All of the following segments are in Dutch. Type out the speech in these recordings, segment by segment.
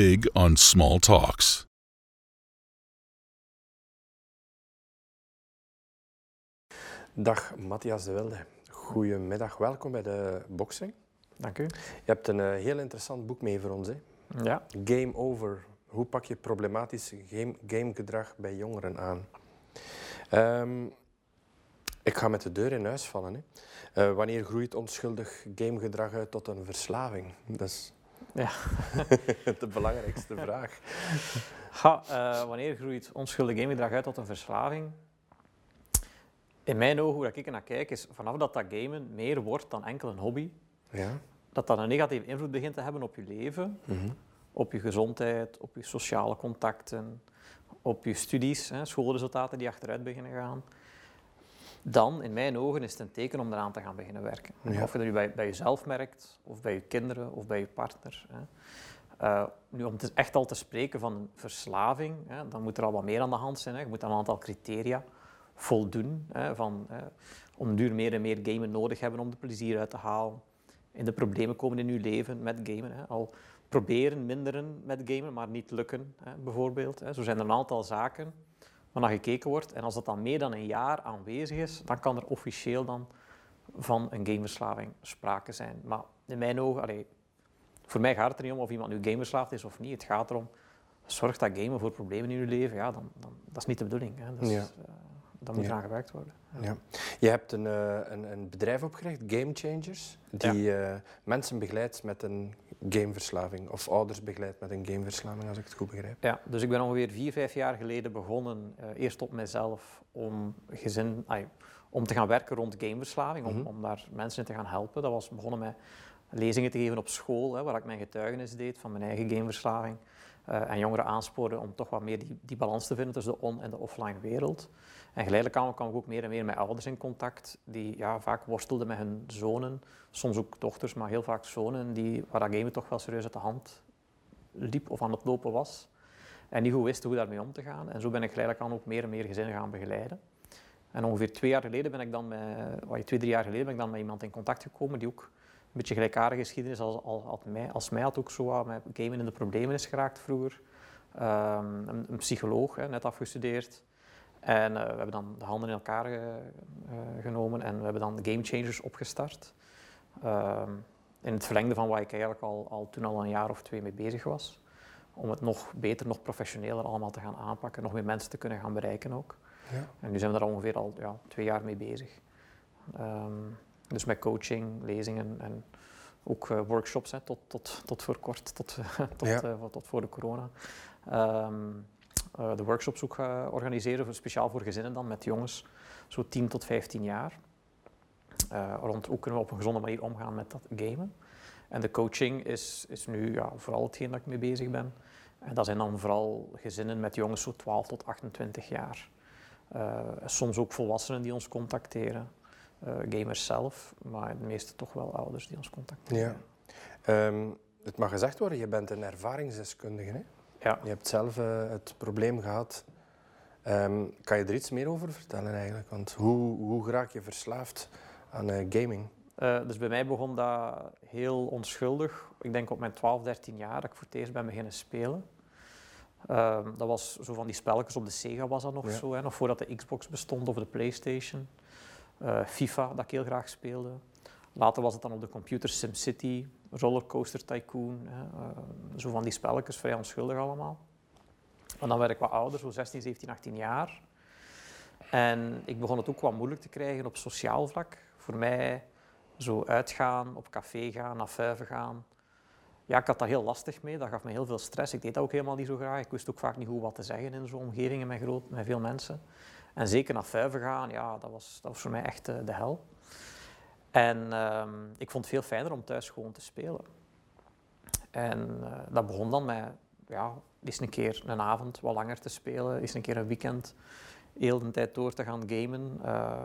big on small talks. Dag Matthias de Wilde. Goedemiddag, welkom bij de boxing. Dank u. Je hebt een eh, heel interessant boek mee voor ons. Hè? Ja, Game Over. Hoe pak je problematisch game, gamegedrag bij jongeren aan? Ehm, ik ga met de deur in huis vallen. Hè. Eh, wanneer groeit onschuldig gamegedrag uit tot een verslaving? Dat is Ja. de belangrijkste vraag. Eh, wanneer groeit onschuldig gamegedrag uit tot een verslaving? In mijn ogen, hoe dat ik er naar kijk, is vanaf dat dat gamen meer wordt dan enkel een hobby, Ja? dat dat een negatieve invloed begint te hebben op je leven, Mhm. op je gezondheid, op je sociale contacten, op je studies, hè, schoolresultaten die achteruit beginnen gaan. Dan, in mijn ogen, is het een teken om eraan te gaan beginnen werken. Ja. Of je dat nu bij, bij jezelf merkt, of bij je kinderen, of bij je partner. Hè. Eh, nu, om te, echt al te spreken van een verslaving, hè, dan moet er al wat meer aan de hand zijn. Hè. Je moet aan een aantal criteria voldoen. Hè, van, eh, om duur meer en meer gamen nodig hebben om er plezier uit te halen. In de problemen komen in je leven met gamen. Hè. Al proberen minderen met gamen, maar niet lukken, hè, bijvoorbeeld. Hè. Zo zijn er een aantal zaken waar naar gekeken wordt. En als dat dan meer dan een jaar aanwezig is, dan kan er officieel dan van een gameverslaving sprake zijn. Maar in mijn ogen, allee, voor mij gaat het er niet om of iemand nu gameverslaafd is of niet. Het gaat erom, zorg dat gamen voor problemen in je leven, ja, dan, dan, dat is niet de bedoeling. Hè. Dat is, Ja. eh, dan moet Ja. eraan gewerkt worden. Ja. Je hebt een, eh, een, een bedrijf opgericht, Game Changers, die eh, mensen begeleidt met een gameverslaving. Of ouders begeleidt met een gameverslaving, als ik het goed begrijp. Ja, dus ik ben ongeveer vier, vijf jaar geleden begonnen, eh, eerst op mezelf, om, gezin, om te gaan werken rond gameverslaving, om, Mhm. om daar mensen in te gaan helpen. Dat was begonnen met lezingen te geven op school, hè, waar ik mijn getuigenis deed van mijn eigen gameverslaving. eh, en jongeren aansporen om toch wat meer die, die balans te vinden tussen de on- en de offline wereld. En geleidelijk aan kwam ik ook meer en meer met ouders in contact, die ja, vaak worstelden met hun zonen, soms ook dochters, maar heel vaak zonen, die, waar dat gamen toch wel serieus uit de hand liep of aan het lopen was. En niet goed wisten hoe daarmee om te gaan. En zo ben ik geleidelijk aan ook meer en meer gezinnen gaan begeleiden. En ongeveer twee jaar geleden ben ik dan met, twee, drie jaar geleden ben ik dan met iemand in contact gekomen die ook een beetje gelijkaardige geschiedenis als, als, als, mij, als mij had ook zo wat met gamen in de problemen is geraakt vroeger. Ehm, een, een psycholoog, hè, net afgestudeerd. En eh, we hebben dan de handen in elkaar ge- eh, genomen en we hebben dan Game Changers opgestart. Ehm, in het verlengde van waar ik eigenlijk al, al toen al een jaar of twee mee bezig was. Om het nog beter, nog professioneler allemaal te gaan aanpakken, nog meer mensen te kunnen gaan bereiken ook. Ja. En nu zijn we daar ongeveer al ja, twee jaar mee bezig. Ehm, dus met coaching, lezingen en ook eh, workshops hè, tot, tot, tot voor kort, tot, tot, Ja. eh, tot voor de corona. Ehm, eh, de workshops ook eh, organiseren, speciaal voor gezinnen dan, met jongens, zo 10 tot 15 jaar. Eh, rond hoe kunnen we op een gezonde manier omgaan met dat gamen. En de coaching is, is nu ja, vooral hetgeen dat ik mee bezig ben. En dat zijn dan vooral gezinnen met jongens zo 12 tot 28 jaar. Soms ook volwassenen die ons contacteren. Gamers zelf, maar de meeste toch wel ouders die ons contacteren. Ehm, het mag gezegd worden, je bent een ervaringsdeskundige. Hè? Ja. Je hebt zelf eh, het probleem gehad. Ehm, kan je er iets meer over vertellen eigenlijk? Want hoe, hoe raak je verslaafd aan eh, gaming? Eh, dus bij mij begon dat heel onschuldig. Ik denk op mijn 12, 13 jaar dat ik voor het eerst ben beginnen spelen. Ehm, dat was zo van die spelletjes op de Sega was dat nog Ja. zo, hè, nog voordat de Xbox bestond of de Playstation. FIFA, dat ik heel graag speelde. Later was het dan op de computer SimCity, Rollercoaster Tycoon. Hè, eh, zo van die spelletjes, vrij onschuldig allemaal. En dan werd ik wat ouder, zo 16, 17, 18 jaar. En ik begon het ook wat moeilijk te krijgen op sociaal vlak. Voor mij zo uitgaan, op café gaan, naar vuiven gaan. Ja, ik had daar heel lastig mee. Dat gaf me heel veel stress. Ik deed dat ook helemaal niet zo graag. Ik wist ook vaak niet goed wat te zeggen in zo'n omgevingen met, groot, met veel mensen. En zeker naar vuiven gaan, ja, dat was, dat was voor mij echt eh, de hel. En ehm, ik vond het veel fijner om thuis gewoon te spelen. En eh, dat begon dan met ja, eens een keer een avond wat langer te spelen, eens een keer een weekend heel de tijd door te gaan gamen. Eh,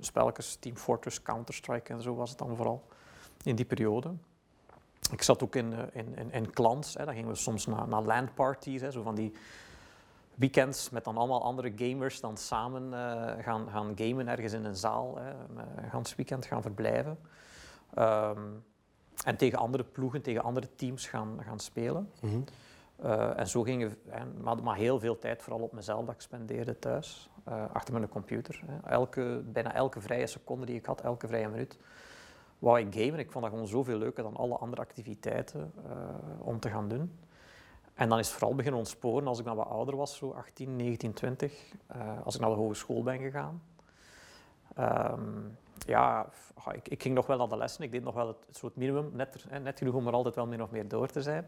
spelletjes, Team Fortress, Counter-Strike en zo was het dan vooral in die periode. Ik zat ook in, eh, in, in, in clans, hè. dan gingen we soms naar, naar landparties, hè, zo van die weekends met dan allemaal andere gamers dan samen eh, gaan, gaan gamen ergens in een zaal, hè, een gans weekend gaan verblijven. Ehm, en tegen andere ploegen, tegen andere teams gaan, gaan spelen. Mhm. Uh, en zo ging het, maar, maar, heel veel tijd vooral op mezelf dat ik spendeerde thuis, achter mijn computer. Hè. Elke, bijna elke vrije seconde die ik had, elke vrije minuut, wou ik gamen. Ik vond dat gewoon zoveel leuker dan alle andere activiteiten om te gaan doen. En dan is het vooral beginnen ontsporen als ik dan wat ouder was, zo 18, 19, 20, als ik naar de hogeschool ben gegaan. Um, ja, ik, ik, ging nog wel naar de lessen, ik deed nog wel het, het soort minimum, net, net genoeg om er altijd wel min of meer door te zijn.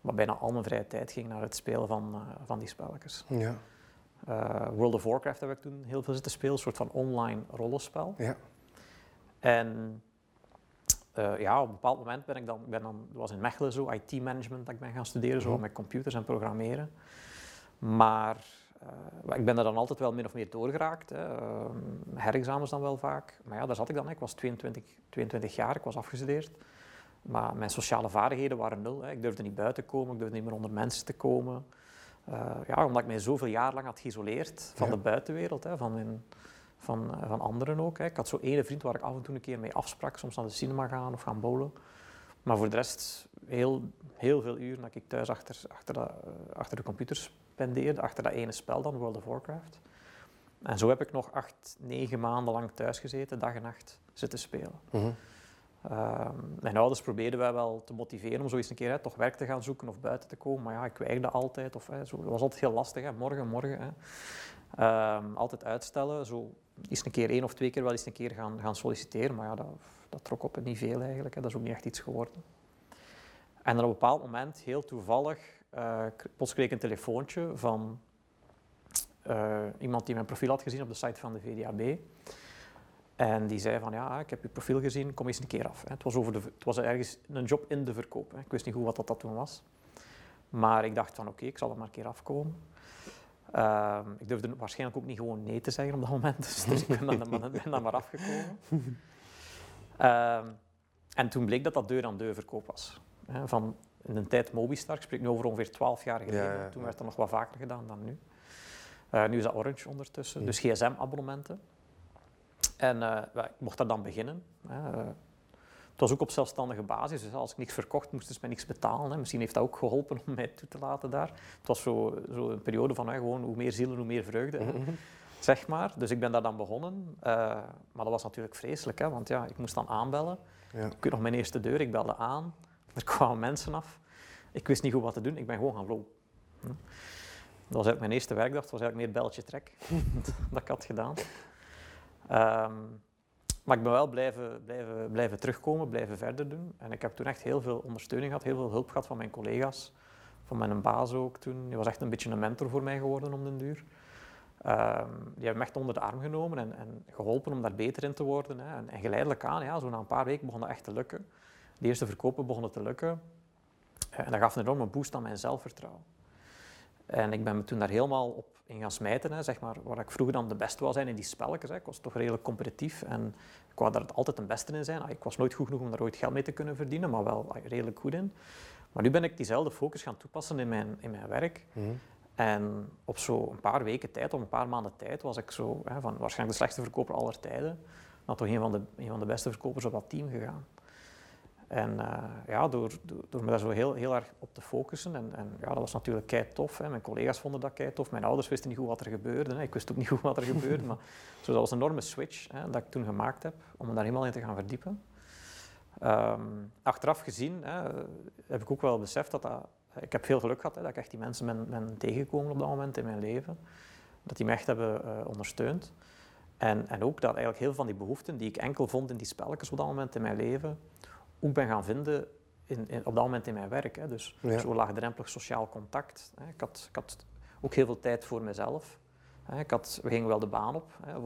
Maar bijna al mijn vrije tijd ging naar het spelen van, uh, van die spelletjes. Ja. Uh, World of Warcraft heb ik toen heel veel zitten spelen, een soort van online rollenspel. Ja. En uh, ja, op een bepaald moment ben ik dan, ben dan was in Mechelen zo, IT-management dat ik ben gaan studeren, zo met computers en programmeren. Maar ik ben er dan altijd wel min of meer doorgeraakt. Hè. herexamens dan wel vaak. Maar ja, daar zat ik dan. Ik was 22, 22 jaar, ik was afgestudeerd. Maar mijn sociale vaardigheden waren nul. Hè. Ik durfde niet buiten komen, ik durfde niet meer onder mensen te komen. Uh, ja, omdat ik mij zoveel jaar lang had geïsoleerd van de buitenwereld, hè, van, in, van, uh, van anderen ook. Hè. Ik had zo ene vriend waar ik af en toe een keer mee afsprak, soms naar de cinema gaan of gaan bowlen. Maar voor de rest heel, heel veel uren dat ik thuis achter, achter, de, uh, achter de computer spendeerde, achter dat ene spel dan, World of Warcraft. En zo heb ik nog acht, negen maanden lang thuis gezeten, dag en nacht zitten spelen. Mm -hmm. Uh, mijn ouders probeerden wij wel te motiveren om zo eens een keer hè, toch werk te gaan zoeken of buiten te komen. Maar ja, ik weigerde altijd. Of, hè, zo, dat was altijd heel lastig. Hè, morgen, morgen. Hè. Uh, altijd uitstellen. Zo eens een keer één of twee keer wel eens een keer gaan, gaan solliciteren. Maar ja, dat, dat trok op het niet veel eigenlijk. Hè. Dat is ook niet echt iets geworden. En dan op een bepaald moment, heel toevallig, uh, kreeg ik een telefoontje van eh, iemand die mijn profiel had gezien op de site van de VDAB. En die zei van, ja, ik heb je profiel gezien, kom eens een keer af. Het was, over de, het was ergens een job in de verkoop. Ik wist niet goed wat dat, dat toen was. Maar ik dacht van, oké, ik zal er maar een keer afkomen. Uh, ik durfde waarschijnlijk ook niet gewoon nee te zeggen op dat moment. Dus, dus ik ben dan, ben dan maar afgekomen. Uh, en toen bleek dat dat deur-aan-deur verkoop was. van in de tijd Mobistar, ik spreek nu over ongeveer 12 jaar geleden. Ja, ja, toen werd dat nog wat vaker gedaan dan nu. Uh, nu is dat Orange ondertussen. Dus gsm-abonnementen. En uh, ik mocht daar dan beginnen. Hè. Eh, het was ook op zelfstandige basis, dus als ik niks verkocht, moesten ze mij niks betalen. Hè. Misschien heeft dat ook geholpen om mij toe te laten daar. Het was zo, zo een periode van hè, gewoon hoe meer zielen, hoe meer vreugde. Mhm. Zeg maar. Dus ik ben daar dan begonnen. Uh, maar dat was natuurlijk vreselijk, hè, want ja, ik moest dan aanbellen. Ja. Ik weet nog mijn eerste deur, ik belde aan. Er kwamen mensen af. Ik wist niet goed wat te doen, ik ben gewoon gaan lopen. Hm. Dat was eigenlijk mijn eerste werkdag, het was eigenlijk meer belletje trek dat ik had gedaan. Um, maar ik ben wel blijven, blijven, blijven terugkomen, blijven verder doen. En ik heb toen echt heel veel ondersteuning gehad, heel veel hulp gehad van mijn collega's, van mijn baas ook toen. Die was echt een beetje een mentor voor mij geworden om den duur. Um, die hebben me echt onder de arm genomen en, en, geholpen om daar beter in te worden. Hè. En, en, geleidelijk aan, ja, zo na een paar weken begon dat echt te lukken. De eerste verkopen begonnen te lukken. En dat gaf een enorme boost aan mijn zelfvertrouwen. En ik ben me toen daar helemaal op in gaan smijten, hè, zeg maar, waar ik vroeger dan de beste wou zijn in die spelletjes. Hè. Ik was toch redelijk competitief en ik wou daar altijd een beste in zijn. Ah, ik was nooit goed genoeg om daar ooit geld mee te kunnen verdienen, maar wel ah, redelijk goed in. Maar nu ben ik diezelfde focus gaan toepassen in mijn, in mijn werk. Mhm. En op zo'n paar weken tijd, of een paar maanden tijd, was ik zo hè, van waarschijnlijk de slechtste verkoper aller tijden, naar toch een van de, een van de beste verkopers op dat team gegaan. En uh, ja, door, door, door, me daar zo heel, heel erg op te focussen, en, en ja, dat was natuurlijk kei tof. Hè. Mijn collega's vonden dat kei tof. Mijn ouders wisten niet goed wat er gebeurde. Hè. Ik wist ook niet goed wat er gebeurde. Maar zo, dat was een enorme switch hè, dat ik toen gemaakt heb, om me daar helemaal in te gaan verdiepen. Um, achteraf gezien hè, heb ik ook wel beseft dat dat... Ik heb veel geluk gehad hè, dat ik echt die mensen ben, ben tegengekomen op dat moment in mijn leven. Dat die me echt hebben uh, ondersteund. En, en ook dat eigenlijk heel veel van die behoeften die ik enkel vond in die spelletjes op dat moment in mijn leven, ook ben gaan vinden in, in, op dat moment in mijn werk. Hè. Dus ja. zo laagdrempelig sociaal contact. Hè. Ik, had, ik had ook heel veel tijd voor mezelf. Hè. Ik had, we gingen wel de baan op. Hè.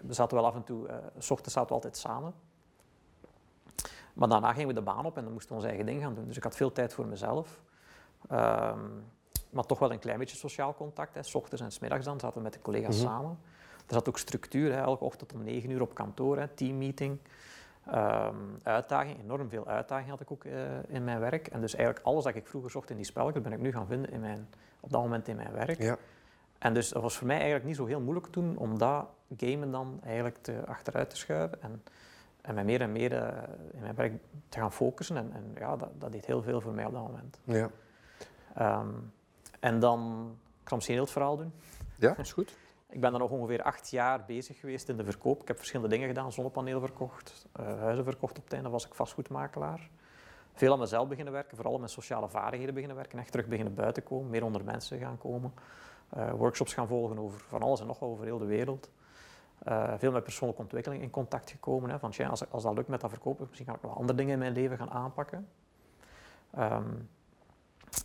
We zaten wel af en toe, uh, s ochtends zaten we altijd samen. Maar daarna gingen we de baan op en dan moesten we ons eigen ding gaan doen. Dus ik had veel tijd voor mezelf. Um, maar toch wel een klein beetje sociaal contact. Hè. S ochtends en s middags dan zaten we met de collega's mm -hmm. samen. Er zat ook structuur, hè. elke ochtend om negen uur op kantoor, hè. teammeeting. Um, uitdaging, enorm veel uitdaging had ik ook uh, in mijn werk. En dus eigenlijk alles dat ik vroeger zocht in die spelletjes, ben ik nu gaan vinden in mijn, op dat moment in mijn werk. Ja. En dus dat was voor mij eigenlijk niet zo heel moeilijk toen om dat gamen dan eigenlijk te, achteruit te schuiven en, en mij meer en meer uh, in mijn werk te gaan focussen. En, en ja, dat, dat, deed heel veel voor mij op dat moment. Ja. Ehm, en dan, ik zal misschien heel het verhaal doen. Ja, is goed. Ik ben dan nog ongeveer acht jaar bezig geweest in de verkoop. Ik heb verschillende dingen gedaan, zonnepanelen verkocht, uh, huizen verkocht op het einde, was ik vastgoedmakelaar. Veel aan mezelf beginnen werken, vooral met sociale vaardigheden beginnen werken, echt terug beginnen buiten komen, meer onder mensen gaan komen. Uh, workshops gaan volgen over van alles en nog over heel de wereld. Uh, veel met persoonlijke ontwikkeling in contact gekomen. Hè, van, tja, als, als dat lukt met dat verkopen, misschien kan ik nog andere dingen in mijn leven gaan aanpakken. Um,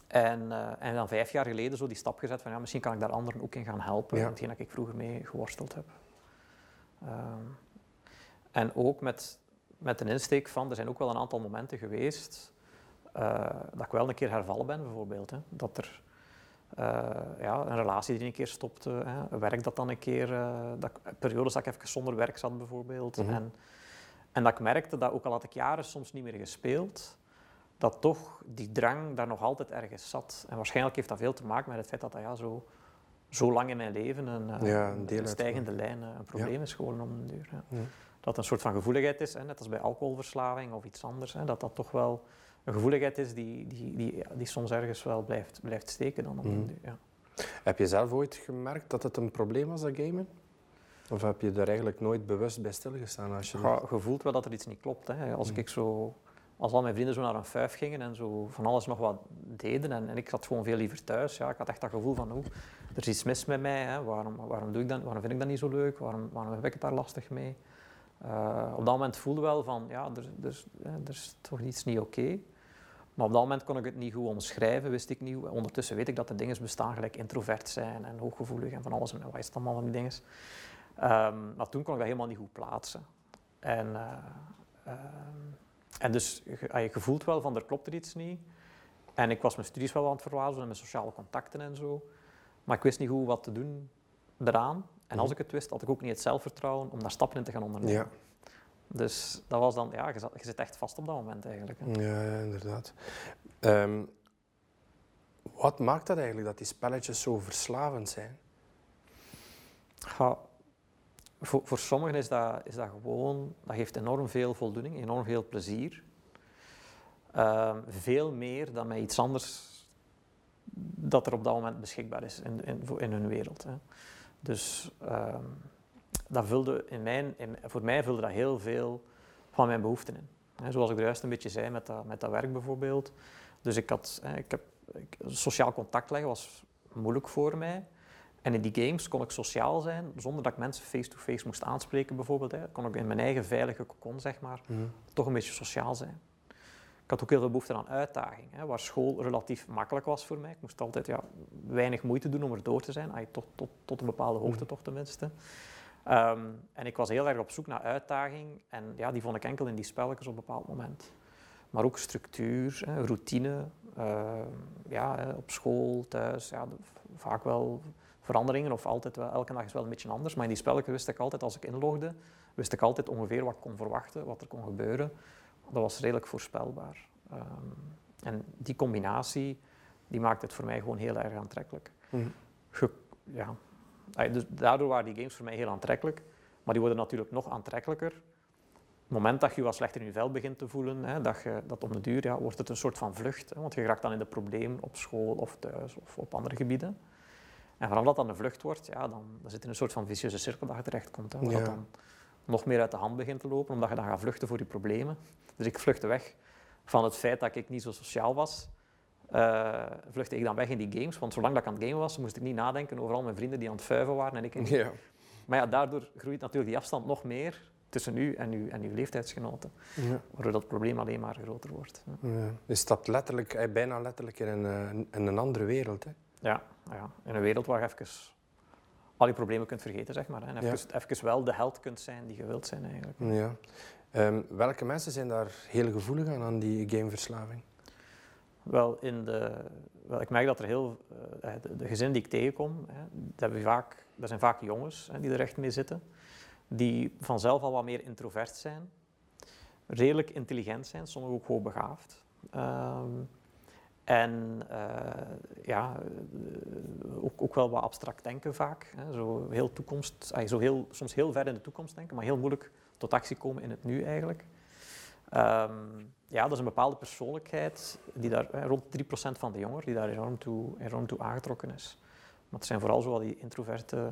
en, uh, en, dan vijf jaar geleden zo die stap gezet van ja, misschien kan ik daar anderen ook in gaan helpen, ja. hetgeen dat ik vroeger mee geworsteld heb. Um, en ook met, met een insteek van, er zijn ook wel een aantal momenten geweest uh, dat ik wel een keer hervallen ben bijvoorbeeld. Hè. Dat er uh, ja, een relatie die een keer stopte, hè, werk dat dan een keer, dat, periodes dat ik even zonder werk zat bijvoorbeeld. Mm -hmm. en, en dat ik merkte dat ook al had ik jaren soms niet meer gespeeld, dat toch die drang daar nog altijd ergens zat. En waarschijnlijk heeft dat veel te maken met het feit dat dat ja, zo, zo lang in mijn leven een, ja, een, een stijgende lijn een probleem ja. is geworden om een duur. Ja. Dat een soort van gevoeligheid is, hè, net als bij alcoholverslaving of iets anders, hè, dat dat toch wel een gevoeligheid is die, die, die, die soms ergens wel blijft, blijft steken dan om Mhm. een duur. Ja. Heb je zelf ooit gemerkt dat het een probleem was, dat gamen? Of heb je er eigenlijk nooit bewust bij stilgestaan? Als je Ja, voelt wel dat er iets niet klopt. Hè. Als ik zo als al mijn vrienden zo naar een fuif gingen en zo van alles nog wat deden en, en ik zat gewoon veel liever thuis. Ja, ik had echt dat gevoel van, oeh, er is iets mis met mij. Hè. Waarom, waarom, doe ik dat, waarom vind ik dat niet zo leuk? Waarom, waarom heb ik het daar lastig mee? Uh, op dat moment voelde wel van, ja, er, er, er is toch iets niet oké. Maar op dat moment kon ik het niet goed omschrijven, wist ik niet. Ondertussen weet ik dat er dingen bestaan, gelijk introvert zijn en hooggevoelig en van alles. En wat is het allemaal van die dingen? Um, maar toen kon ik dat helemaal niet goed plaatsen. En... Uh, uh, en dus je, voelt wel van er klopt er iets niet. En ik was mijn studies wel aan het verwaarlozen en mijn sociale contacten en zo. Maar ik wist niet goed wat te doen eraan. En als ik het wist, had ik ook niet het zelfvertrouwen om daar stappen in te gaan ondernemen. Ja. Dus dat was dan, ja, je, zat, je zit echt vast op dat moment eigenlijk. Hè. Ja, ja, inderdaad. Um, wat maakt dat eigenlijk dat die spelletjes zo verslavend zijn? Ja, voor, voor sommigen is dat, is dat gewoon, dat geeft enorm veel voldoening, enorm veel plezier. Uh, veel meer dan met iets anders dat er op dat moment beschikbaar is in, in, in hun wereld. Hè. Dus uh, dat vulde in mijn, in, voor mij vulde dat heel veel van mijn behoeften in. Zoals ik er juist een beetje zei met dat, met dat werk bijvoorbeeld. Dus ik had, hè, ik heb, sociaal contact leggen was moeilijk voor mij. En in die games kon ik sociaal zijn, zonder dat ik mensen face-to-face -face moest aanspreken bijvoorbeeld. Hè. Kon ik in mijn eigen veilige cocon, zeg maar, mm. toch een beetje sociaal zijn. Ik had ook heel veel behoefte aan uitdaging, hè, waar school relatief makkelijk was voor mij. Ik moest altijd ja, weinig moeite doen om er door te zijn, ay, tot, tot, tot een bepaalde hoogte mm. toch tenminste. Um, en ik was heel erg op zoek naar uitdaging en ja, die vond ik enkel in die spelletjes op een bepaald moment. Maar ook structuur, hè, routine, uh, ja, op school, thuis, ja, vaak wel veranderingen of altijd wel, elke dag is wel een beetje anders. Maar in die spelletjes wist ik altijd, als ik inlogde, wist ik altijd ongeveer wat ik kon verwachten, wat er kon gebeuren. Dat was redelijk voorspelbaar. Um, en die combinatie, die maakt het voor mij gewoon heel erg aantrekkelijk. Mm. Ge, ja. dus daardoor waren die games voor mij heel aantrekkelijk. Maar die worden natuurlijk nog aantrekkelijker. Op het moment dat je je wat slechter in je vel begint te voelen, hè, dat, je, dat om de duur ja, wordt het een soort van vlucht. Hè, want je raakt dan in de problemen op school of thuis of op andere gebieden. En vanaf dat dan een vlucht wordt, ja, dan, dan zit in een soort van vicieuze cirkel dat je terechtkomt. Hè, waar Ja. dat dan nog meer uit de hand begint te lopen, omdat je dan gaat vluchten voor je problemen. Dus ik vluchtte weg van het feit dat ik niet zo sociaal was. eh, vluchtte ik dan weg in die games, want zolang dat ik aan het gamen was, moest ik niet nadenken over al mijn vrienden die aan het fuiven waren en ik niet. Ja. Maar ja, daardoor groeit natuurlijk die afstand nog meer tussen u en uw, en uw leeftijdsgenoten, Ja. waardoor dat probleem alleen maar groter wordt. Ja. Ja. Je stapt letterlijk, eh, bijna letterlijk in een, eh, in een andere wereld. Hè? Ja, ja, in een wereld waar je even al je problemen kunt vergeten, zeg maar. Hè. En even, even wel de held kunt zijn die je wilt zijn, eigenlijk. Ja. Ehm, welke mensen zijn daar heel gevoelig aan, aan die gameverslaving? Wel, in de, wel, ik merk dat er heel... eh, de, de gezinnen die ik tegenkom, hè, hebben vaak, dat zijn vaak jongens hè, die er echt mee zitten, die vanzelf al wat meer introvert zijn, redelijk intelligent zijn, sommigen ook hoogbegaafd. Ehm en eh, ja, eh, ook, ook wel wat abstract denken vaak. Hè. Zo heel toekomst, zo heel, soms heel ver in de toekomst denken, maar heel moeilijk tot actie komen in het nu eigenlijk. Ehm, ja, dat is een bepaalde persoonlijkheid, die daar, rond 3% van de jongeren, die daar enorm toe, enorm toe aangetrokken is. Maar het zijn vooral zo die introverte,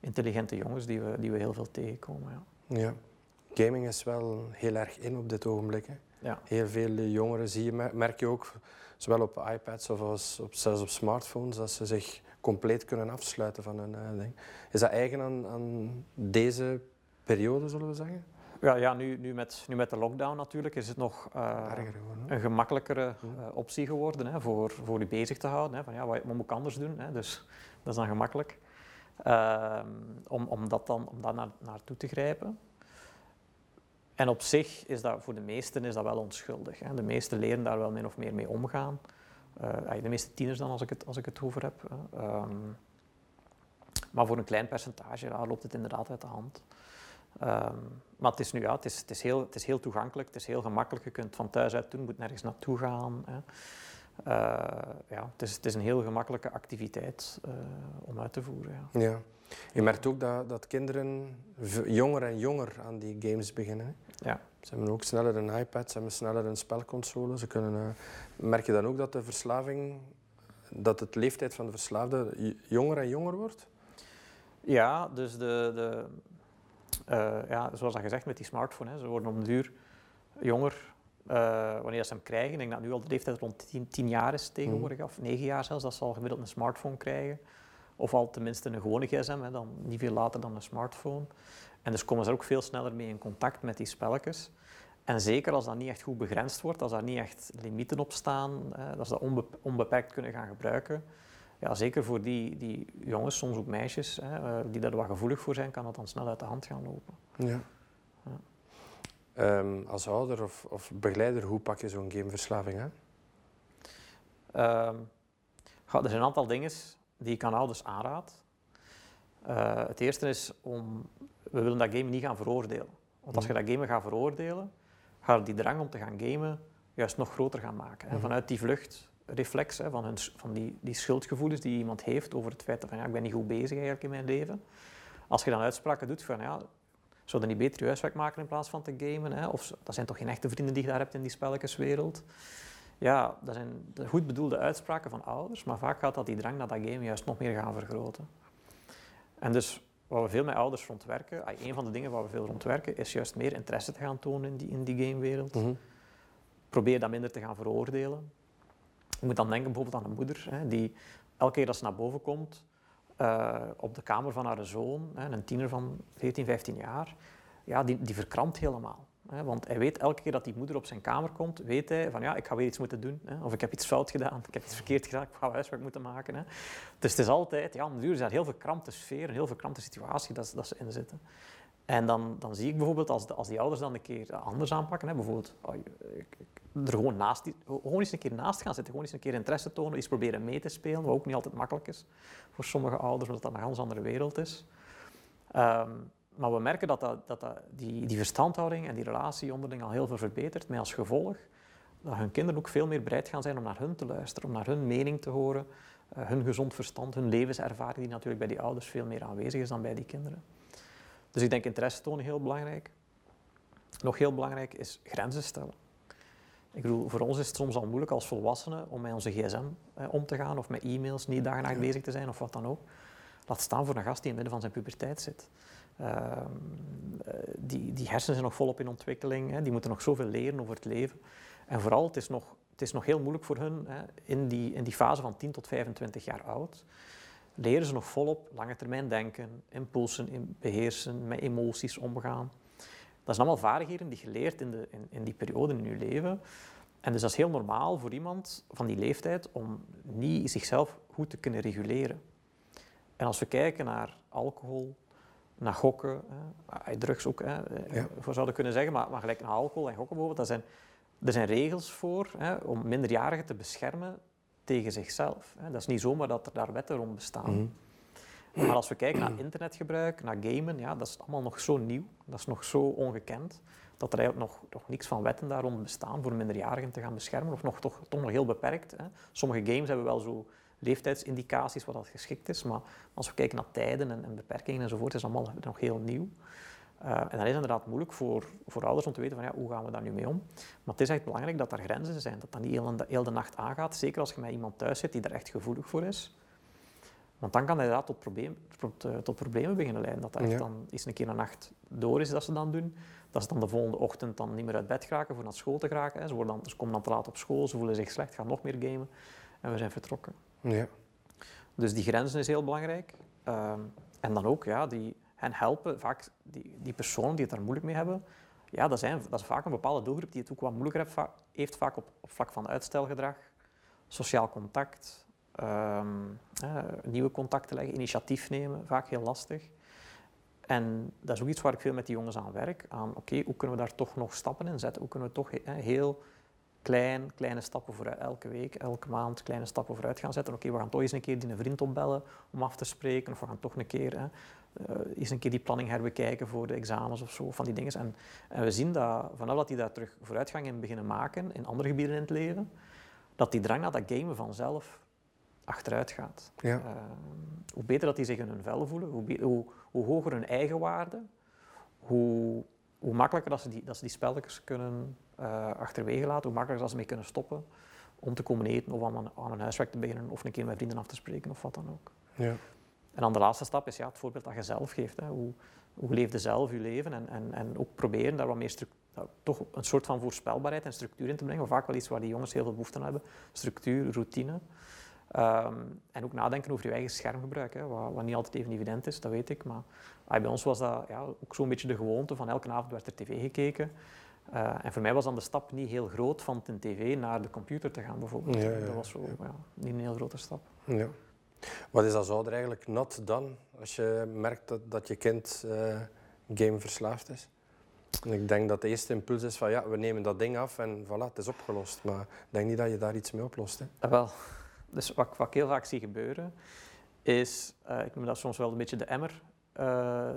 intelligente jongens die we, die we heel veel tegenkomen. Ja. Ja. Gaming is wel heel erg in op dit ogenblik. Hè. Ja. Heel veel jongeren zie je, mer- merk je ook, zowel op iPads of als op, zelfs op smartphones, dat ze zich compleet kunnen afsluiten van hun eh, ding. Is dat eigen aan, aan deze periode, zullen we zeggen? Ja, ja nu, nu, met, nu met de lockdown natuurlijk is het nog eh, geworden. een gemakkelijkere eh, optie geworden hè, voor, voor je bezig te houden. Hè, van, ja, wat, wat moet ik anders doen? Hè? Dus dat is dan gemakkelijk. Ehm, om, om dat dan om daar naar, naartoe te grijpen. En op zich is dat voor de meesten is dat wel onschuldig. Hè. De meesten leren daar wel min of meer mee omgaan. Eh, de meeste tieners dan, als ik het, als ik het over heb. Ehm, maar voor een klein percentage ja, loopt het inderdaad uit de hand. Ehm, maar het is nu ja, het is, het, is heel, het is heel toegankelijk, het is heel gemakkelijk. Je kunt van thuis uit doen, moet nergens naartoe gaan. Hè. Eh, ja, het, is, het is een heel gemakkelijke activiteit eh, om uit te voeren. Ja. Ja. Je merkt ook dat, dat kinderen jonger en jonger aan die games beginnen. hè. Ja. Ze hebben ook sneller een iPad, ze hebben sneller een spelconsole. Ze kunnen, eh, merk je dan ook dat de verslaving, dat het leeftijd van de verslaafde jonger en jonger wordt? Ja, dus de, de, eh, ja, zoals dat gezegd met die smartphone, hè, ze worden de duur jonger eh, wanneer ze hem krijgen. Ik denk dat nu al de leeftijd rond 10, 10 jaar is tegenwoordig, of 9 jaar zelfs, dat ze al gemiddeld een smartphone krijgen. Of al tenminste een gewone gsm, hè, dan niet veel later dan een smartphone. En dus komen ze er ook veel sneller mee in contact met die spelletjes. En zeker als dat niet echt goed begrensd wordt, als daar niet echt limieten op staan, dat ze dat onbe- onbeperkt kunnen gaan gebruiken, ja, zeker voor die, die jongens, soms ook meisjes, hè, eh, die daar wat gevoelig voor zijn, kan dat dan snel uit de hand gaan lopen. Ja. Ja. Ehm, als ouder of, of begeleider, hoe pak je zo'n gameverslaving aan? Ehm, ja, er zijn een aantal dingen die ik aan ouders aanraad. Eh, het eerste is om, we willen dat gamen niet gaan veroordelen. Want als je dat gamen gaat veroordelen, ga je die drang om te gaan gamen juist nog groter gaan maken. Hè. Mhm. Vanuit die vluchtreflex, hè, van, hun, van die, die schuldgevoelens die iemand heeft over het feit van ja, ik ben niet goed bezig eigenlijk in mijn leven. Als je dan uitspraken doet van ja, zou je niet beter je huiswerk maken in plaats van te gamen? Hè? Of dat zijn toch geen echte vrienden die je daar hebt in die spelletjeswereld? Ja, dat zijn goed bedoelde uitspraken van ouders, maar vaak gaat dat die drang naar dat game juist nog meer gaan vergroten. En dus wat we veel met ouders rondwerken, ah, een van de dingen waar we veel rondwerken, is juist meer interesse te gaan tonen in die, in die gamewereld. Mhm. Probeer dat minder te gaan veroordelen. Je moet dan denken bijvoorbeeld aan een moeder, hè, die elke keer dat ze naar boven komt, eh, op de kamer van haar zoon, hè, een tiener van 14, 15 jaar, ja, die, die verkrampt helemaal. Want hij weet elke keer dat die moeder op zijn kamer komt, weet hij van ja, ik ga weer iets moeten doen. Of ik heb iets fout gedaan, ik heb iets verkeerd gedaan, ik ga huiswerk moeten maken. Dus het is altijd, ja, natuurlijk is daar heel verkrampte sfeer, een heel verkrampte situatie dat, ze- dat ze in zitten. En dan, dan zie ik bijvoorbeeld, als, de, als die ouders dan een keer anders aanpakken, bijvoorbeeld oh, er gewoon, naast, gewoon eens een keer naast gaan zitten, gewoon eens een keer interesse tonen, eens proberen mee te spelen, wat ook niet altijd makkelijk is voor sommige ouders, omdat dat een ganz andere wereld is. Ehm, maar we merken dat, dat, dat, dat die, die verstandhouding en die relatie onderling al heel veel verbetert, met als gevolg dat hun kinderen ook veel meer bereid gaan zijn om naar hun te luisteren, om naar hun mening te horen, eh, hun gezond verstand, hun levenservaring, die natuurlijk bij die ouders veel meer aanwezig is dan bij die kinderen. Dus ik denk interesse tonen heel belangrijk. Nog heel belangrijk is grenzen stellen. Ik bedoel, voor ons is het soms al moeilijk als volwassenen om met onze gsm eh, om te gaan of met e-mails niet dag en nacht Ja. bezig te zijn of wat dan ook. Laat staan voor een gast die in het midden van zijn puberteit zit. Ehm, eh, die, die hersenen zijn nog volop in ontwikkeling, hè, die moeten nog zoveel leren over het leven. En vooral, het is nog, het is nog heel moeilijk voor hun hè, in, die, in die fase van 10 tot 25 jaar oud. Leren ze nog volop lange termijn denken, impulsen beheersen, met emoties omgaan. Dat zijn allemaal vaardigheden die je leert in, de, in, in die periode in je leven. En dus dat is heel normaal voor iemand van die leeftijd om niet zichzelf goed te kunnen reguleren. En als we kijken naar alcohol, naar gokken, hè, ah, drugs ook, hè, eh, Ja. voor zouden kunnen zeggen, maar, maar gelijk naar alcohol en gokken bijvoorbeeld, dat zijn, er zijn regels voor hè, om minderjarigen te beschermen tegen zichzelf. Hè. Dat is niet zomaar dat er daar wetten rond bestaan. Mhm. Maar als we kijken naar internetgebruik, naar gamen, ja, dat is allemaal nog zo nieuw, dat is nog zo ongekend, dat er eigenlijk nog, nog niks van wetten daar rond bestaan voor minderjarigen te gaan beschermen, of nog, toch, toch nog heel beperkt. Hè. Sommige games hebben wel zo leeftijdsindicaties wat dat geschikt is, maar als we kijken naar tijden en, en beperkingen enzovoort, is dat allemaal nog heel nieuw. Uh, en dat is inderdaad moeilijk voor, voor ouders om te weten van ja, hoe gaan we daar nu mee om. Maar het is echt belangrijk dat er grenzen zijn, dat dat niet heel, heel de nacht aangaat. Zeker als je met iemand thuis zit die er echt gevoelig voor is. Want dan kan dat inderdaad tot, probleem, tot, uh, tot, problemen beginnen leiden. Dat dat echt dan eens een keer een nacht door is dat ze dan doen. Dat ze dan de volgende ochtend dan niet meer uit bed geraken voor naar school te geraken. Hè. Ze, worden dan, ze komen dan te laat op school, ze voelen zich slecht, gaan nog meer gamen. En we zijn vertrokken. Ja. Dus die grenzen is heel belangrijk. Um, en dan ook ja, die, hen helpen, vaak die, die personen die het daar moeilijk mee hebben, ja, dat, zijn, dat is vaak een bepaalde doelgroep die het ook wat moeilijker heeft, heeft vaak op, op vlak van uitstelgedrag, sociaal contact, um, eh, nieuwe contacten leggen, initiatief nemen, vaak heel lastig. En dat is ook iets waar ik veel met die jongens aan werk. Aan, oké, hoe kunnen we daar toch nog stappen in zetten? Hoe kunnen we toch heel klein, kleine stappen vooruit, elke week, elke maand kleine stappen vooruit gaan zetten. Oké, we gaan toch eens een keer die een vriend opbellen om af te spreken. Of we gaan toch een keer, hè, uh, eens een keer die planning herbekijken voor de examens of zo, van die dingen. En, en we zien dat vanaf dat die daar terug vooruitgang in beginnen maken in andere gebieden in het leven, dat die drang naar dat gamen vanzelf achteruit gaat. Ja. Uh, hoe beter dat die zich in hun vel voelen, hoe, hoe, hoe hoger hun eigenwaarde, hoe, hoe makkelijker dat ze die, dat ze die spelletjes kunnen uh, achterwege laten, hoe makkelijker dat ze mee kunnen stoppen om te komen eten of aan, aan een huiswerk te beginnen of een keer met vrienden af te spreken of wat dan ook. Ja. En dan de laatste stap is ja, het voorbeeld dat je zelf geeft. Hè. Hoe, hoe leefde zelf je leven en, en, en ook proberen daar wat meer nou, toch een soort van voorspelbaarheid en structuur in te brengen. Vaak wel iets waar die jongens heel veel behoefte aan hebben. Structuur, routine. Um, en ook nadenken over je eigen schermgebruik, hè, wat, wat, niet altijd even evident is, dat weet ik. Maar ah, bij ons was dat ja, ook zo'n beetje de gewoonte van elke avond werd er tv gekeken. Uh, en voor mij was dan de stap niet heel groot van de tv naar de computer te gaan bijvoorbeeld. Ja, ja, dat was zo, niet een heel grote stap. Ja. Wat is als ouder eigenlijk nat dan, als je merkt dat, dat je kind uh, gameverslaafd is? En ik denk dat de eerste impuls is van ja, we nemen dat ding af en voilà, het is opgelost. Maar ik denk niet dat je daar iets mee oplost. Hè? Ja, wel, dus wat, wat ik heel vaak zie gebeuren, is, uh, ik noem dat soms wel een beetje de emmer, uh,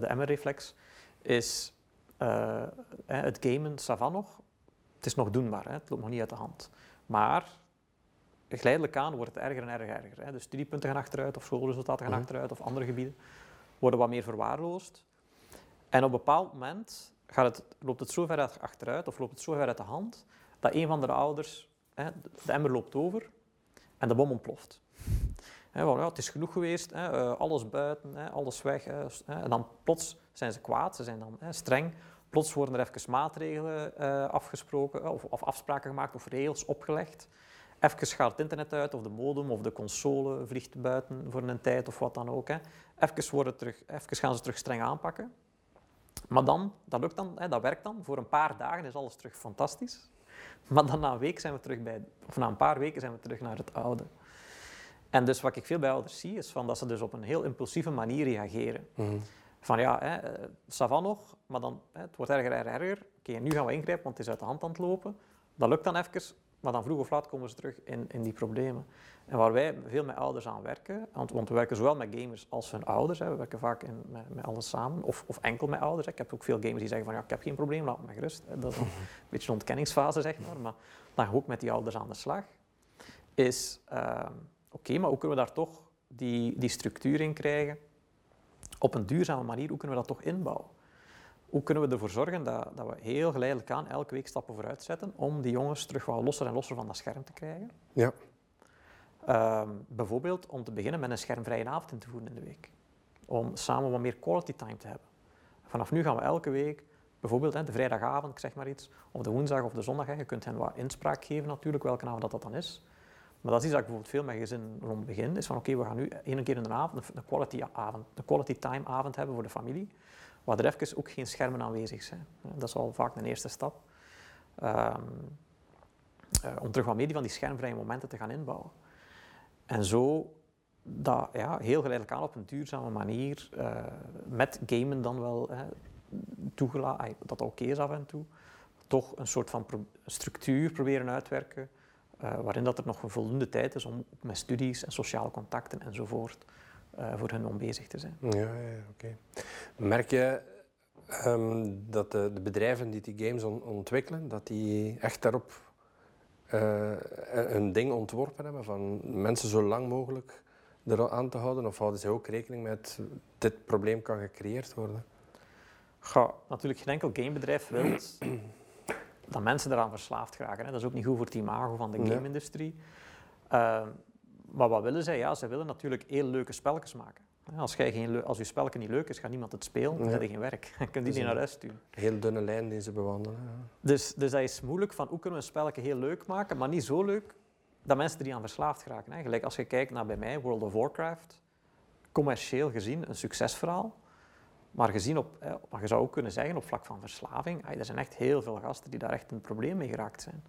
de emmerreflex, is het gamen, savan nog, het is nog doenbaar, hè? het loopt nog niet uit de hand. Maar geleidelijk aan wordt het erger en erger. erger hè? De studiepunten gaan achteruit, of schoolresultaten gaan achteruit, of andere gebieden worden wat meer verwaarloosd. En op een bepaald moment gaat het, loopt het zo ver achteruit, of loopt het zo ver uit de hand, dat een van de ouders, hè, de emmer loopt over en de bom ontploft. Het is genoeg geweest, uh, alles buiten, alles weg. En dan plots zijn ze kwaad, ze zijn dan streng. Plots worden er even maatregelen uh, afgesproken, of, of, afspraken gemaakt of regels opgelegd. Even gaat het internet uit, of de modem of de console vliegt buiten voor een tijd of wat dan ook. Even, worden terug, gaan ze terug streng aanpakken. Maar dan, dat lukt dan, dat werkt dan. Voor een paar dagen is alles terug fantastisch. Maar dan na een week zijn we terug bij, of na een paar weken zijn we terug naar het oude. En dus wat ik veel bij ouders zie, is van dat ze dus op een heel impulsieve manier reageren. Mhm. Van ja, hè, savan nog, maar dan, hè, het wordt erger en erger. Oké, nu gaan we ingrijpen, want het is uit de hand aan het lopen. Dat lukt dan even, maar dan vroeg of laat komen ze terug in, in die problemen. En waar wij veel met ouders aan werken, want, want we werken zowel met gamers als hun ouders. Hè. We werken vaak in, met, met alles samen, of, of enkel met ouders. Hè. Ik heb ook veel gamers die zeggen van ja, ik heb geen probleem, laat me gerust. Dat is een beetje een ontkenningsfase, zeg maar. Maar dan ook met die ouders aan de slag. Is, uh, oké, maar hoe kunnen we daar toch die, die structuur in krijgen? Op een duurzame manier, hoe kunnen we dat toch inbouwen? Hoe kunnen we ervoor zorgen dat, dat we heel geleidelijk aan elke week stappen vooruit zetten om die jongens terug wat losser en losser van dat scherm te krijgen? Ja. Um, bijvoorbeeld om te beginnen met een schermvrije avond in te voeren in de week. Om samen wat meer quality time te hebben. Vanaf nu gaan we elke week, bijvoorbeeld hè, de vrijdagavond, ik zeg maar iets, of de woensdag of de zondag, hè, je kunt hen wat inspraak geven natuurlijk, welke avond dat, dat dan is. Maar dat is iets dat ik bijvoorbeeld veel met gezin rond begin, is van oké, we gaan nu één keer in de avond een quality, avond, een quality time avond hebben voor de familie waar er even ook geen schermen aanwezig zijn. Dat is al vaak een eerste stap. Um, uh, om terug wat meer van die schermvrije momenten te gaan inbouwen. En zo dat ja, heel geleidelijk aan op een duurzame manier, uh, met gamen dan wel uh, toegelaten, dat oké is af en toe, toch een soort van structuur proberen uitwerken, waarin dat er nog een voldoende tijd is om met studies en sociale contacten enzovoort uh, voor hun om bezig te zijn. Ja, ja oké. Merk je um, dat de, de, bedrijven die die games on, ontwikkelen, dat die echt daarop uh, een ding ontworpen hebben van mensen zo lang mogelijk er aan te houden? Of houden ze ook rekening met dit probleem kan gecreëerd worden? Ga, natuurlijk, geen enkel gamebedrijf wil dat mensen eraan verslaafd geraken. Hè. Dat is ook niet goed voor het imago van de Nee. game-industrie. Maar wat willen zij? Ja, ze willen natuurlijk heel leuke spelletjes maken. Hè, Als, jij geen als je spelletje niet leuk is, gaat niemand het spelen, dan Ja. heb je geen werk. Je kunt die is niet naar huis sturen. Heel dunne lijn die ze bewandelen. ja. Dus, dus dat is moeilijk van hoe kunnen we een spelletje heel leuk maken, maar niet zo leuk dat mensen er niet aan verslaafd geraken. Hè. Gelijk als je kijkt naar bij mij, World of Warcraft, commercieel gezien een succesverhaal. Maar gezien op, hè, maar je zou ook kunnen zeggen op vlak van verslaving, ai, er zijn echt heel veel gasten die daar echt een probleem mee geraakt zijn.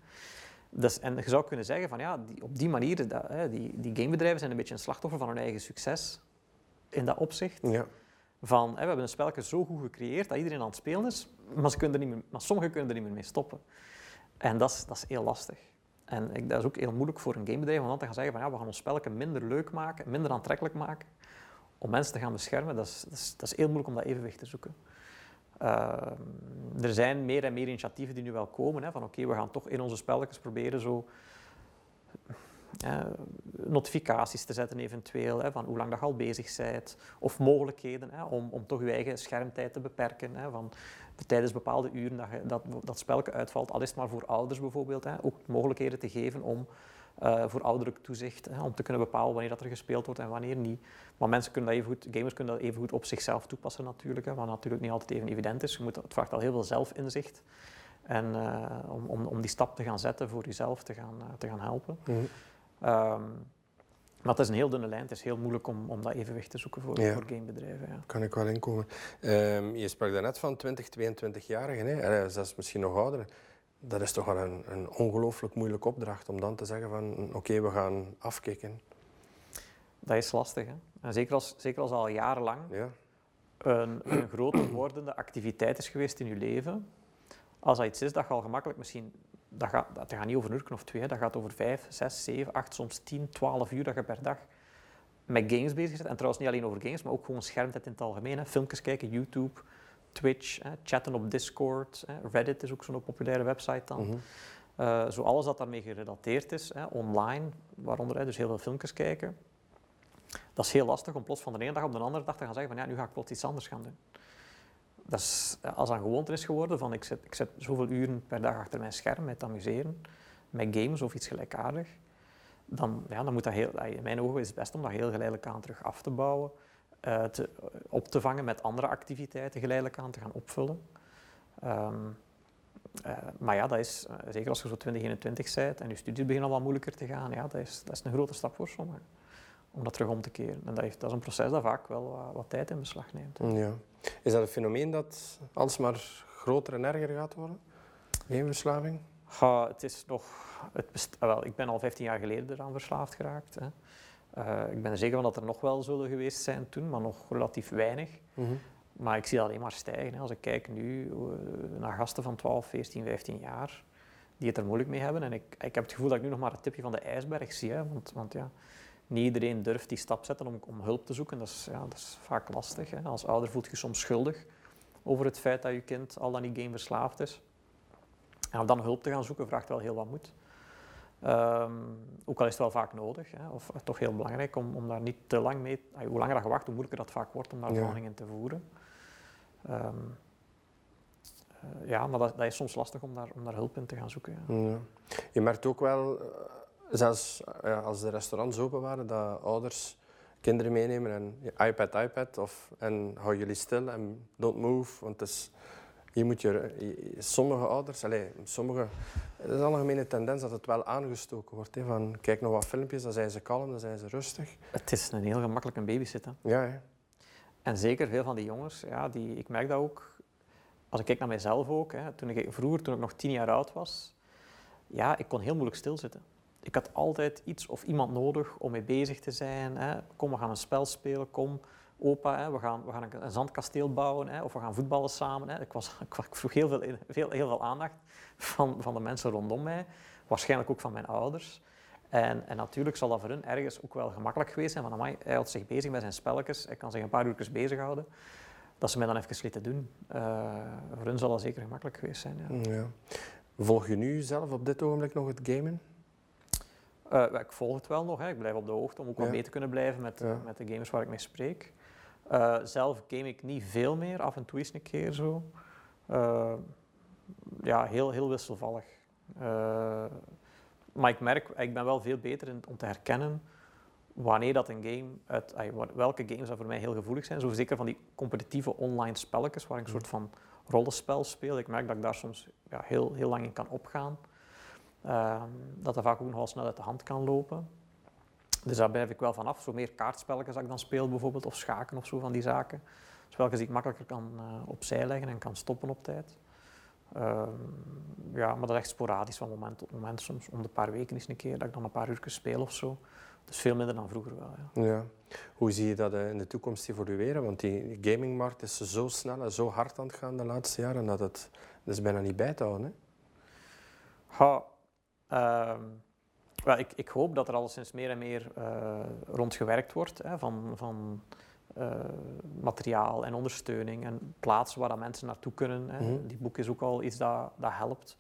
Dus, en je zou kunnen zeggen van ja, die, op die manier, dat, hè, die, die gamebedrijven zijn een beetje een slachtoffer van hun eigen succes in dat opzicht. Ja. Van, hè, we hebben een spelletje zo goed gecreëerd dat iedereen aan het spelen is, maar, ze kunnen er niet meer, maar sommigen kunnen er niet meer mee stoppen. En dat is, dat is heel lastig. En ik, dat is ook heel moeilijk voor een gamebedrijf om dan te gaan zeggen van ja, we gaan ons spelletje minder leuk maken, minder aantrekkelijk maken, om mensen te gaan beschermen. Dat is, dat is, dat is heel moeilijk om dat evenwicht te zoeken. Ehm, er zijn meer en meer initiatieven die nu wel komen, hè, van oké, we gaan toch in onze spelletjes proberen zo eh, notificaties te zetten eventueel, hè, van hoe lang dat je al bezig bent, of mogelijkheden hè, om, om toch je eigen schermtijd te beperken, hè, van tijdens bepaalde uren dat, je, dat dat spelletje uitvalt, al is het maar voor ouders bijvoorbeeld, hè, ook mogelijkheden te geven om eh, voor ouderlijk toezicht, hè, om te kunnen bepalen wanneer dat er gespeeld wordt en wanneer niet. Maar mensen kunnen dat even goed, gamers kunnen dat even goed op zichzelf toepassen natuurlijk, hè, wat natuurlijk niet altijd even evident is. Je moet, het vraagt al heel veel zelfinzicht en, eh, om, om, om die stap te gaan zetten voor jezelf te gaan, eh, te gaan helpen. Mhm. Ehm, maar het is een heel dunne lijn. Het is heel moeilijk om, om dat evenwicht te zoeken voor, Ja. voor gamebedrijven. Ja. Kan ik wel inkomen. Ehm, je sprak daarnet van 20, 22-jarigen, hè? Eh, zelfs misschien nog ouder. Dat is toch wel een, een ongelooflijk moeilijke opdracht om dan te zeggen van oké, we gaan afkicken. Dat is lastig. Hè? En zeker als, zeker als al jarenlang Ja. een, een groter wordende activiteit is geweest in je leven. Als dat iets is dat je al gemakkelijk misschien... Dat gaat, dat gaat niet over een uur of twee, hè. dat gaat over vijf, zes, zeven, acht, soms tien, twaalf uur dat je per dag met games bezig bent. En trouwens niet alleen over games, maar ook gewoon schermtijd in het algemeen. Hè. Filmpjes kijken, YouTube, Twitch, hè, chatten op Discord. Hè. Reddit is ook zo'n populaire website dan. Mhm. Eh, zo alles dat daarmee gerelateerd is, hè, online, waaronder hè, dus heel veel filmpjes kijken. Dat is heel lastig om plots van de ene dag op de andere dag te gaan zeggen van ja, nu ga ik plots iets anders gaan doen. Dat is, als dat een gewoonte is geworden van ik zet, ik zet zoveel uren per dag achter mijn scherm met amuseren, met games of iets gelijkaardigs, dan, ja, dan moet dat heel, in mijn ogen is het best om dat heel geleidelijk aan terug af te bouwen, eh, te, op te vangen met andere activiteiten geleidelijk aan te gaan opvullen. Ehm, eh, maar ja, dat is, eh, zeker als je zo 20, 21 bent en je studies beginnen al wat moeilijker te gaan, ja, dat, is, dat is een grote stap voor sommigen. Om dat terug om te keren. En dat, heeft, dat is een proces dat vaak wel wat, wat tijd in beslag neemt. Ja. Is dat een fenomeen dat alsmaar groter en erger gaat worden? Gameverslaving? Ja, het is nog, het best- ah, wel, ik ben al 15 jaar geleden eraan verslaafd geraakt. Hè. Eh, ik ben er zeker van dat er nog wel zullen geweest zijn toen, maar nog relatief weinig. Mhm. Maar ik zie dat alleen maar stijgen. Hè. Als ik kijk nu eh, naar gasten van 12, 14, 15 jaar die het er moeilijk mee hebben. En ik, ik heb het gevoel dat ik nu nog maar het tipje van de ijsberg zie. Hè. Want, want ja, niet iedereen durft die stap zetten om, om hulp te zoeken. Dat is, ja, dat is vaak lastig. Hè. Als ouder voelt je soms schuldig over het feit dat je kind al dan niet game verslaafd is. En om dan hulp te gaan zoeken vraagt wel heel wat moed. Ehm, ook al is het wel vaak nodig, hè, of toch heel belangrijk om, om daar niet te lang mee... Hoe langer dat je wacht, hoe moeilijker dat vaak wordt om daar Ja. behandelingen te voeren. Ehm, eh, ja, maar dat, dat is soms lastig om daar, om daar hulp in te gaan zoeken. Ja. Ja. Je merkt ook wel, eh, zelfs eh, als de restaurants open waren, dat ouders kinderen meenemen en iPad, iPad, of, en hou jullie stil en don't move, want het is, je moet je, sommige ouders, allez, sommige, het is een algemene tendens dat het wel aangestoken wordt, hè, van kijk nog wat filmpjes, dan zijn ze kalm, dan zijn ze rustig. Het is een heel gemakkelijk een babysitter. Ja, hè. En zeker veel van die jongens, ja, die, ik merk dat ook, als ik kijk naar mijzelf ook, hè, toen ik, vroeger, toen ik nog tien jaar oud was, ja, ik kon heel moeilijk stilzitten. Ik had altijd iets of iemand nodig om mee bezig te zijn. Hè. Kom, we gaan een spel spelen, kom, opa, hè, we, gaan, we gaan een, zandkasteel bouwen, hè, of we gaan voetballen samen. Hè. Ik, was, ik, vroeg heel veel, veel, heel veel aandacht van, van de mensen rondom mij, waarschijnlijk ook van mijn ouders. En, en natuurlijk zal dat voor hun ergens ook wel gemakkelijk geweest zijn. Van, amai, hij houdt zich bezig met zijn spelletjes, hij kan zich een paar uurtjes bezighouden. Dat ze mij dan even lieten doen. Eh, voor hun zal dat zeker gemakkelijk geweest zijn. Ja. ja. Volg je nu zelf op dit ogenblik nog het gamen? Eh, wel, ik volg het wel nog, hè. ik blijf op de hoogte om ook wat Ja. mee te kunnen blijven met, met de gamers waar ik mee spreek. Eh, zelf game ik niet veel meer, af en toe eens een keer zo. Eh, ja, heel, heel wisselvallig. Eh, maar ik merk, ik ben wel veel beter in, om te herkennen wanneer dat een game, uit, welke games dat voor mij heel gevoelig zijn. Zo zeker van die competitieve online spelletjes waar ik een soort van rollenspel speel. Ik merk dat ik daar soms ja, heel, heel lang in kan opgaan. Ehm, dat dat vaak ook nogal snel uit de hand kan lopen. Dus daar blijf ik wel vanaf. Zo meer kaartspelletjes dat ik dan speel bijvoorbeeld, of schaken of zo van die zaken. Spelletjes die ik makkelijker kan eh, opzij leggen en kan stoppen op tijd. Ehm, ja, maar dat is echt sporadisch van moment tot moment. Soms om de paar weken eens een keer dat ik dan een paar uur speel of zo. Dus veel minder dan vroeger wel. Ja. Ja. Hoe zie je dat eh, in de toekomst evolueren? Want die gamingmarkt is zo snel en zo hard aan het gaan de laatste jaren dat het dat is bijna niet bij te houden. Hè? Ehm, ik, ik hoop dat er alleszins meer en meer eh, rond gewerkt wordt hè, van, van eh, materiaal en ondersteuning en plaatsen waar dat mensen naartoe kunnen. Hè. Mhm. Die boek is ook al iets dat, dat helpt.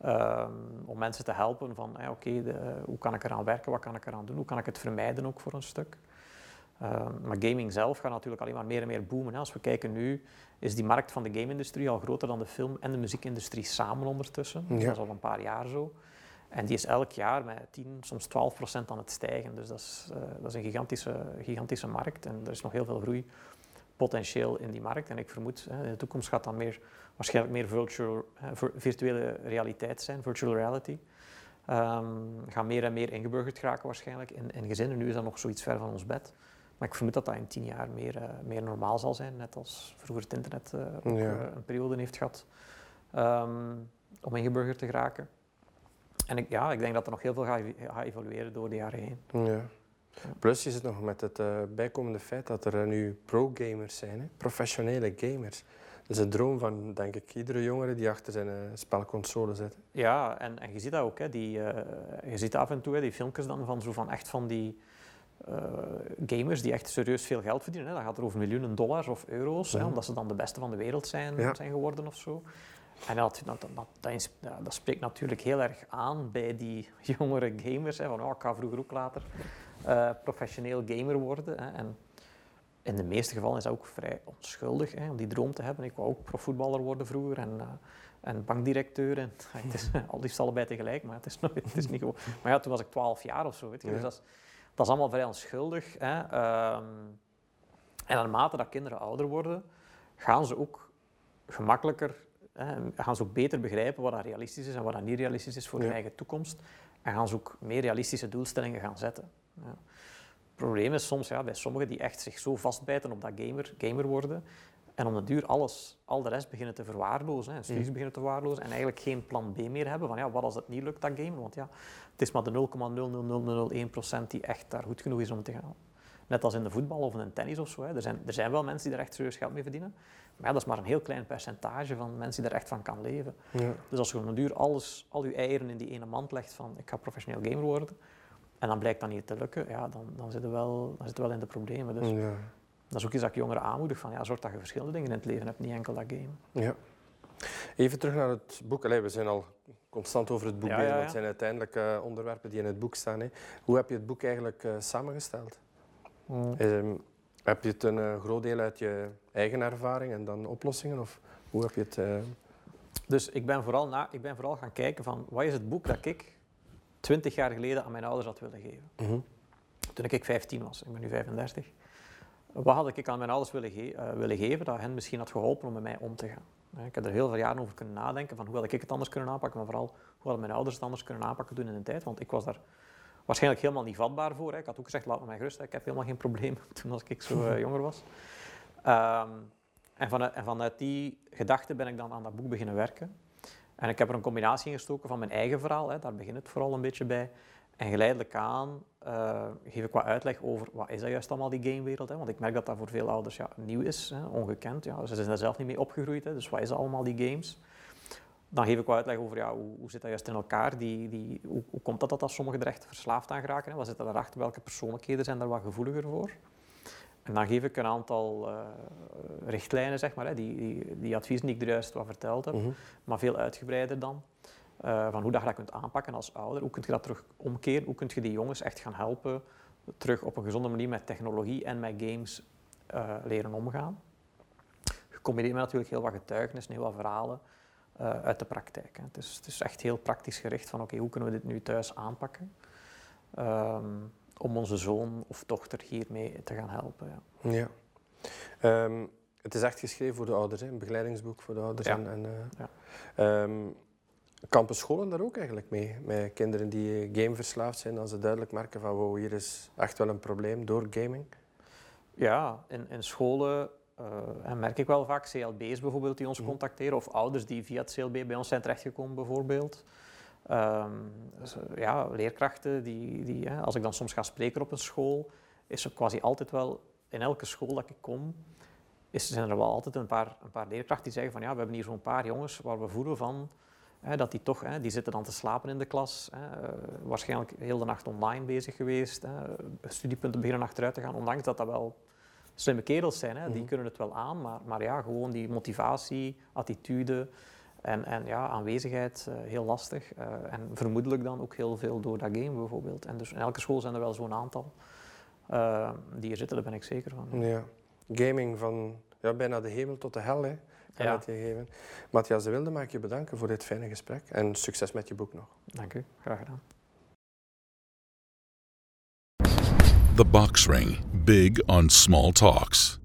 ehm, om mensen te helpen van oké, hoe kan ik eraan werken, wat kan ik eraan doen, hoe kan ik het vermijden ook voor een stuk. Ehm, maar gaming zelf gaat natuurlijk alleen maar meer en meer boomen. Hè. Als we kijken nu, is die markt van de game-industrie al groter dan de film- en de muziekindustrie samen ondertussen. Ja. Dat is al een paar jaar zo. En die is elk jaar met 10, soms 12 procent aan het stijgen. Dus dat is, eh, dat is een gigantische, gigantische markt. En er is nog heel veel groeipotentieel in die markt. En ik vermoed, hè, in de toekomst gaat dat meer, waarschijnlijk meer virtual, vir- virtuele realiteit zijn, virtual reality. Ehm gaan meer en meer ingeburgerd geraken waarschijnlijk in, in gezinnen. Nu is dat nog zoiets ver van ons bed. Maar ik vermoed dat dat in tien jaar meer, eh, meer normaal zal zijn. Net als vroeger het internet eh, ook Ja. eh, een periode heeft gehad ehm, om ingeburgerd te geraken. En ik, ja, ik denk dat er nog heel veel gaat, ev- gaat evolueren door de jaren heen. Ja. Plus je zit nog met het eh, bijkomende feit dat er eh, nu pro-gamers zijn, hè? professionele gamers. Dat is een droom van, denk ik, iedere jongere die achter zijn eh, spelconsole zit. Ja, en, en je ziet dat ook. Hè, die, je ziet af en toe hè, die filmpjes dan van, zo van echt van die gamers die echt serieus veel geld verdienen. Hè. Dat gaat er over miljoenen dollars of euro's, hè, omdat ze dan de beste van de wereld zijn, Ja. zijn geworden of zo. En dat, dat, dat, dat, spreekt natuurlijk heel erg aan bij die jongere gamers. Hè, van, oh, ik ga vroeger ook later eh, professioneel gamer worden. Hè. En in de meeste gevallen is dat ook vrij onschuldig hè, om die droom te hebben. Ik wou ook profvoetballer worden vroeger en, eh, en bankdirecteur. En, het is al liefst allebei tegelijk, maar het is, het is niet gewoon. Maar ja, toen was ik 12 jaar of zo. Weet je, Ja. dus dat is, dat is allemaal vrij onschuldig. Hè. Ehm, en naarmate dat kinderen ouder worden, gaan ze ook gemakkelijker, gaan ze ook beter begrijpen wat dat realistisch is en wat dat niet realistisch is voor hun eigen toekomst. En gaan ze ook meer realistische doelstellingen gaan zetten. Ja. Het probleem is soms ja, bij sommigen die echt zich zo vastbijten op dat gamer, gamer worden en om de duur alles, al de rest beginnen te verwaarlozen, hè, en studies beginnen te verwaarlozen en eigenlijk geen plan B meer hebben van ja, wat als het niet lukt, dat gamen? Want ja, het is maar de 0,00001% die echt daar goed genoeg is om te gaan. Net als in de voetbal of in de tennis of zo. Hè. Er, zijn, er zijn wel mensen die er echt serieus geld mee verdienen. Maar ja, dat is maar een heel klein percentage van mensen die er echt van kan leven. Ja. Dus als je op een duur alles, al je eieren in die ene mand legt van ik ga professioneel gamer worden, en dan blijkt dat niet te lukken, ja, dan, dan zitten we wel, dan zitten wel in de problemen. Dus Ja. dat is ook iets dat ik jongeren aanmoedig van ja, zorg dat je verschillende dingen in het leven hebt, niet enkel dat game. Ja. Even terug naar het boek. Allee, we zijn al constant over het boek Ja, bezig, ja, want het zijn uiteindelijk onderwerpen die in het boek staan. Hè. Hoe heb je het boek eigenlijk eh, samengesteld? Ehm, heb je het een eh, groot deel uit je eigen ervaring en dan oplossingen? Of hoe heb je het... eh, Dus ik ben, vooral na, ik ben vooral gaan kijken van wat is het boek dat ik 20 jaar geleden aan mijn ouders had willen geven. mhm. Toen ik 15 was, ik ben nu 35. Wat had ik aan mijn ouders willen, ge- eh, willen geven dat hen misschien had geholpen om met mij om te gaan? Ik heb er heel veel jaren over kunnen nadenken van hoe had ik het anders kunnen aanpakken, maar vooral hoe hadden mijn ouders het anders kunnen aanpakken toen in de tijd, want ik was daar waarschijnlijk helemaal niet vatbaar voor. Hè. Ik had ook gezegd, laat me mij gerust, hè. ik heb helemaal geen probleem toen als ik zo eh, jonger was. Ehm, en, vanuit, en vanuit die gedachte ben ik dan aan dat boek beginnen werken. En ik heb er een combinatie in gestoken van mijn eigen verhaal, hè, daar begint het vooral een beetje bij. En geleidelijk aan eh, geef ik wat uitleg over wat is dat juist allemaal die gamewereld. Hè? Want ik merk dat dat voor veel ouders ja, nieuw is, hè, ongekend. Ja. Ze zijn daar zelf niet mee opgegroeid, hè, dus wat is dat allemaal die games? Dan geef ik wat uitleg over ja, hoe, hoe zit dat juist in elkaar, die, die, hoe, hoe komt dat dat, er echt verslaafd aan geraken? Hè? Wat zit daarachter, welke persoonlijkheden zijn daar wat gevoeliger voor? En dan geef ik een aantal eh, richtlijnen, zeg maar, hè, die, die, die adviezen die ik er juist wat verteld heb, Mhm. maar veel uitgebreider dan. Eh, van hoe dat je dat kunt aanpakken als ouder. Hoe kun je dat terug omkeren? Hoe kun je die jongens echt gaan helpen terug op een gezonde manier met technologie en met games eh, leren omgaan. Gecombineerd met natuurlijk heel wat getuigenissen, heel wat verhalen eh, uit de praktijk. Hè. Het, is, het is echt heel praktisch gericht van oké, hoe kunnen we dit nu thuis aanpakken ehm, om onze zoon of dochter hiermee te gaan helpen. Ja. Ja. Ehm, het is echt geschreven voor de ouders, hè? een begeleidingsboek voor de ouders. Ja. En, en, eh, Ja. ehm, kampen scholen daar ook eigenlijk mee? Met kinderen die eh, gameverslaafd zijn, als ze duidelijk merken van wow, hier is echt wel een probleem door gaming. Ja, in, in scholen eh, en merk ik wel vaak CLB's bijvoorbeeld die ons Mhm. contacteren of ouders die via het CLB bij ons zijn terechtgekomen bijvoorbeeld. Ehm, dus, eh, ja, leerkrachten die, die hè, als ik dan soms ga spreken op een school, is er quasi altijd wel in elke school dat ik kom, is, zijn er wel altijd een paar, een paar leerkrachten die zeggen van ja, we hebben hier zo'n paar jongens waar we voelen van hè, dat die toch, hè, die zitten dan te slapen in de klas, hè, eh, waarschijnlijk heel de nacht online bezig geweest, hè, studiepunten beginnen achteruit te gaan, ondanks dat dat wel slimme kerels zijn, hè, die Mhm. kunnen het wel aan, maar, maar ja, gewoon die motivatie, attitude en, en ja, aanwezigheid, eh, heel lastig. eh, en vermoedelijk dan ook heel veel door dat game bijvoorbeeld. En dus in elke school zijn er wel zo'n aantal eh, die er zitten, daar ben ik zeker van. Ja. Gaming van ja, bijna de hemel tot de hel, hè, kan Ja. het je geven. Matthias de Wilde, mag ik je bedanken voor dit fijne gesprek en succes met je boek nog. Dank u, graag gedaan. The Box Ring. Big on small talks.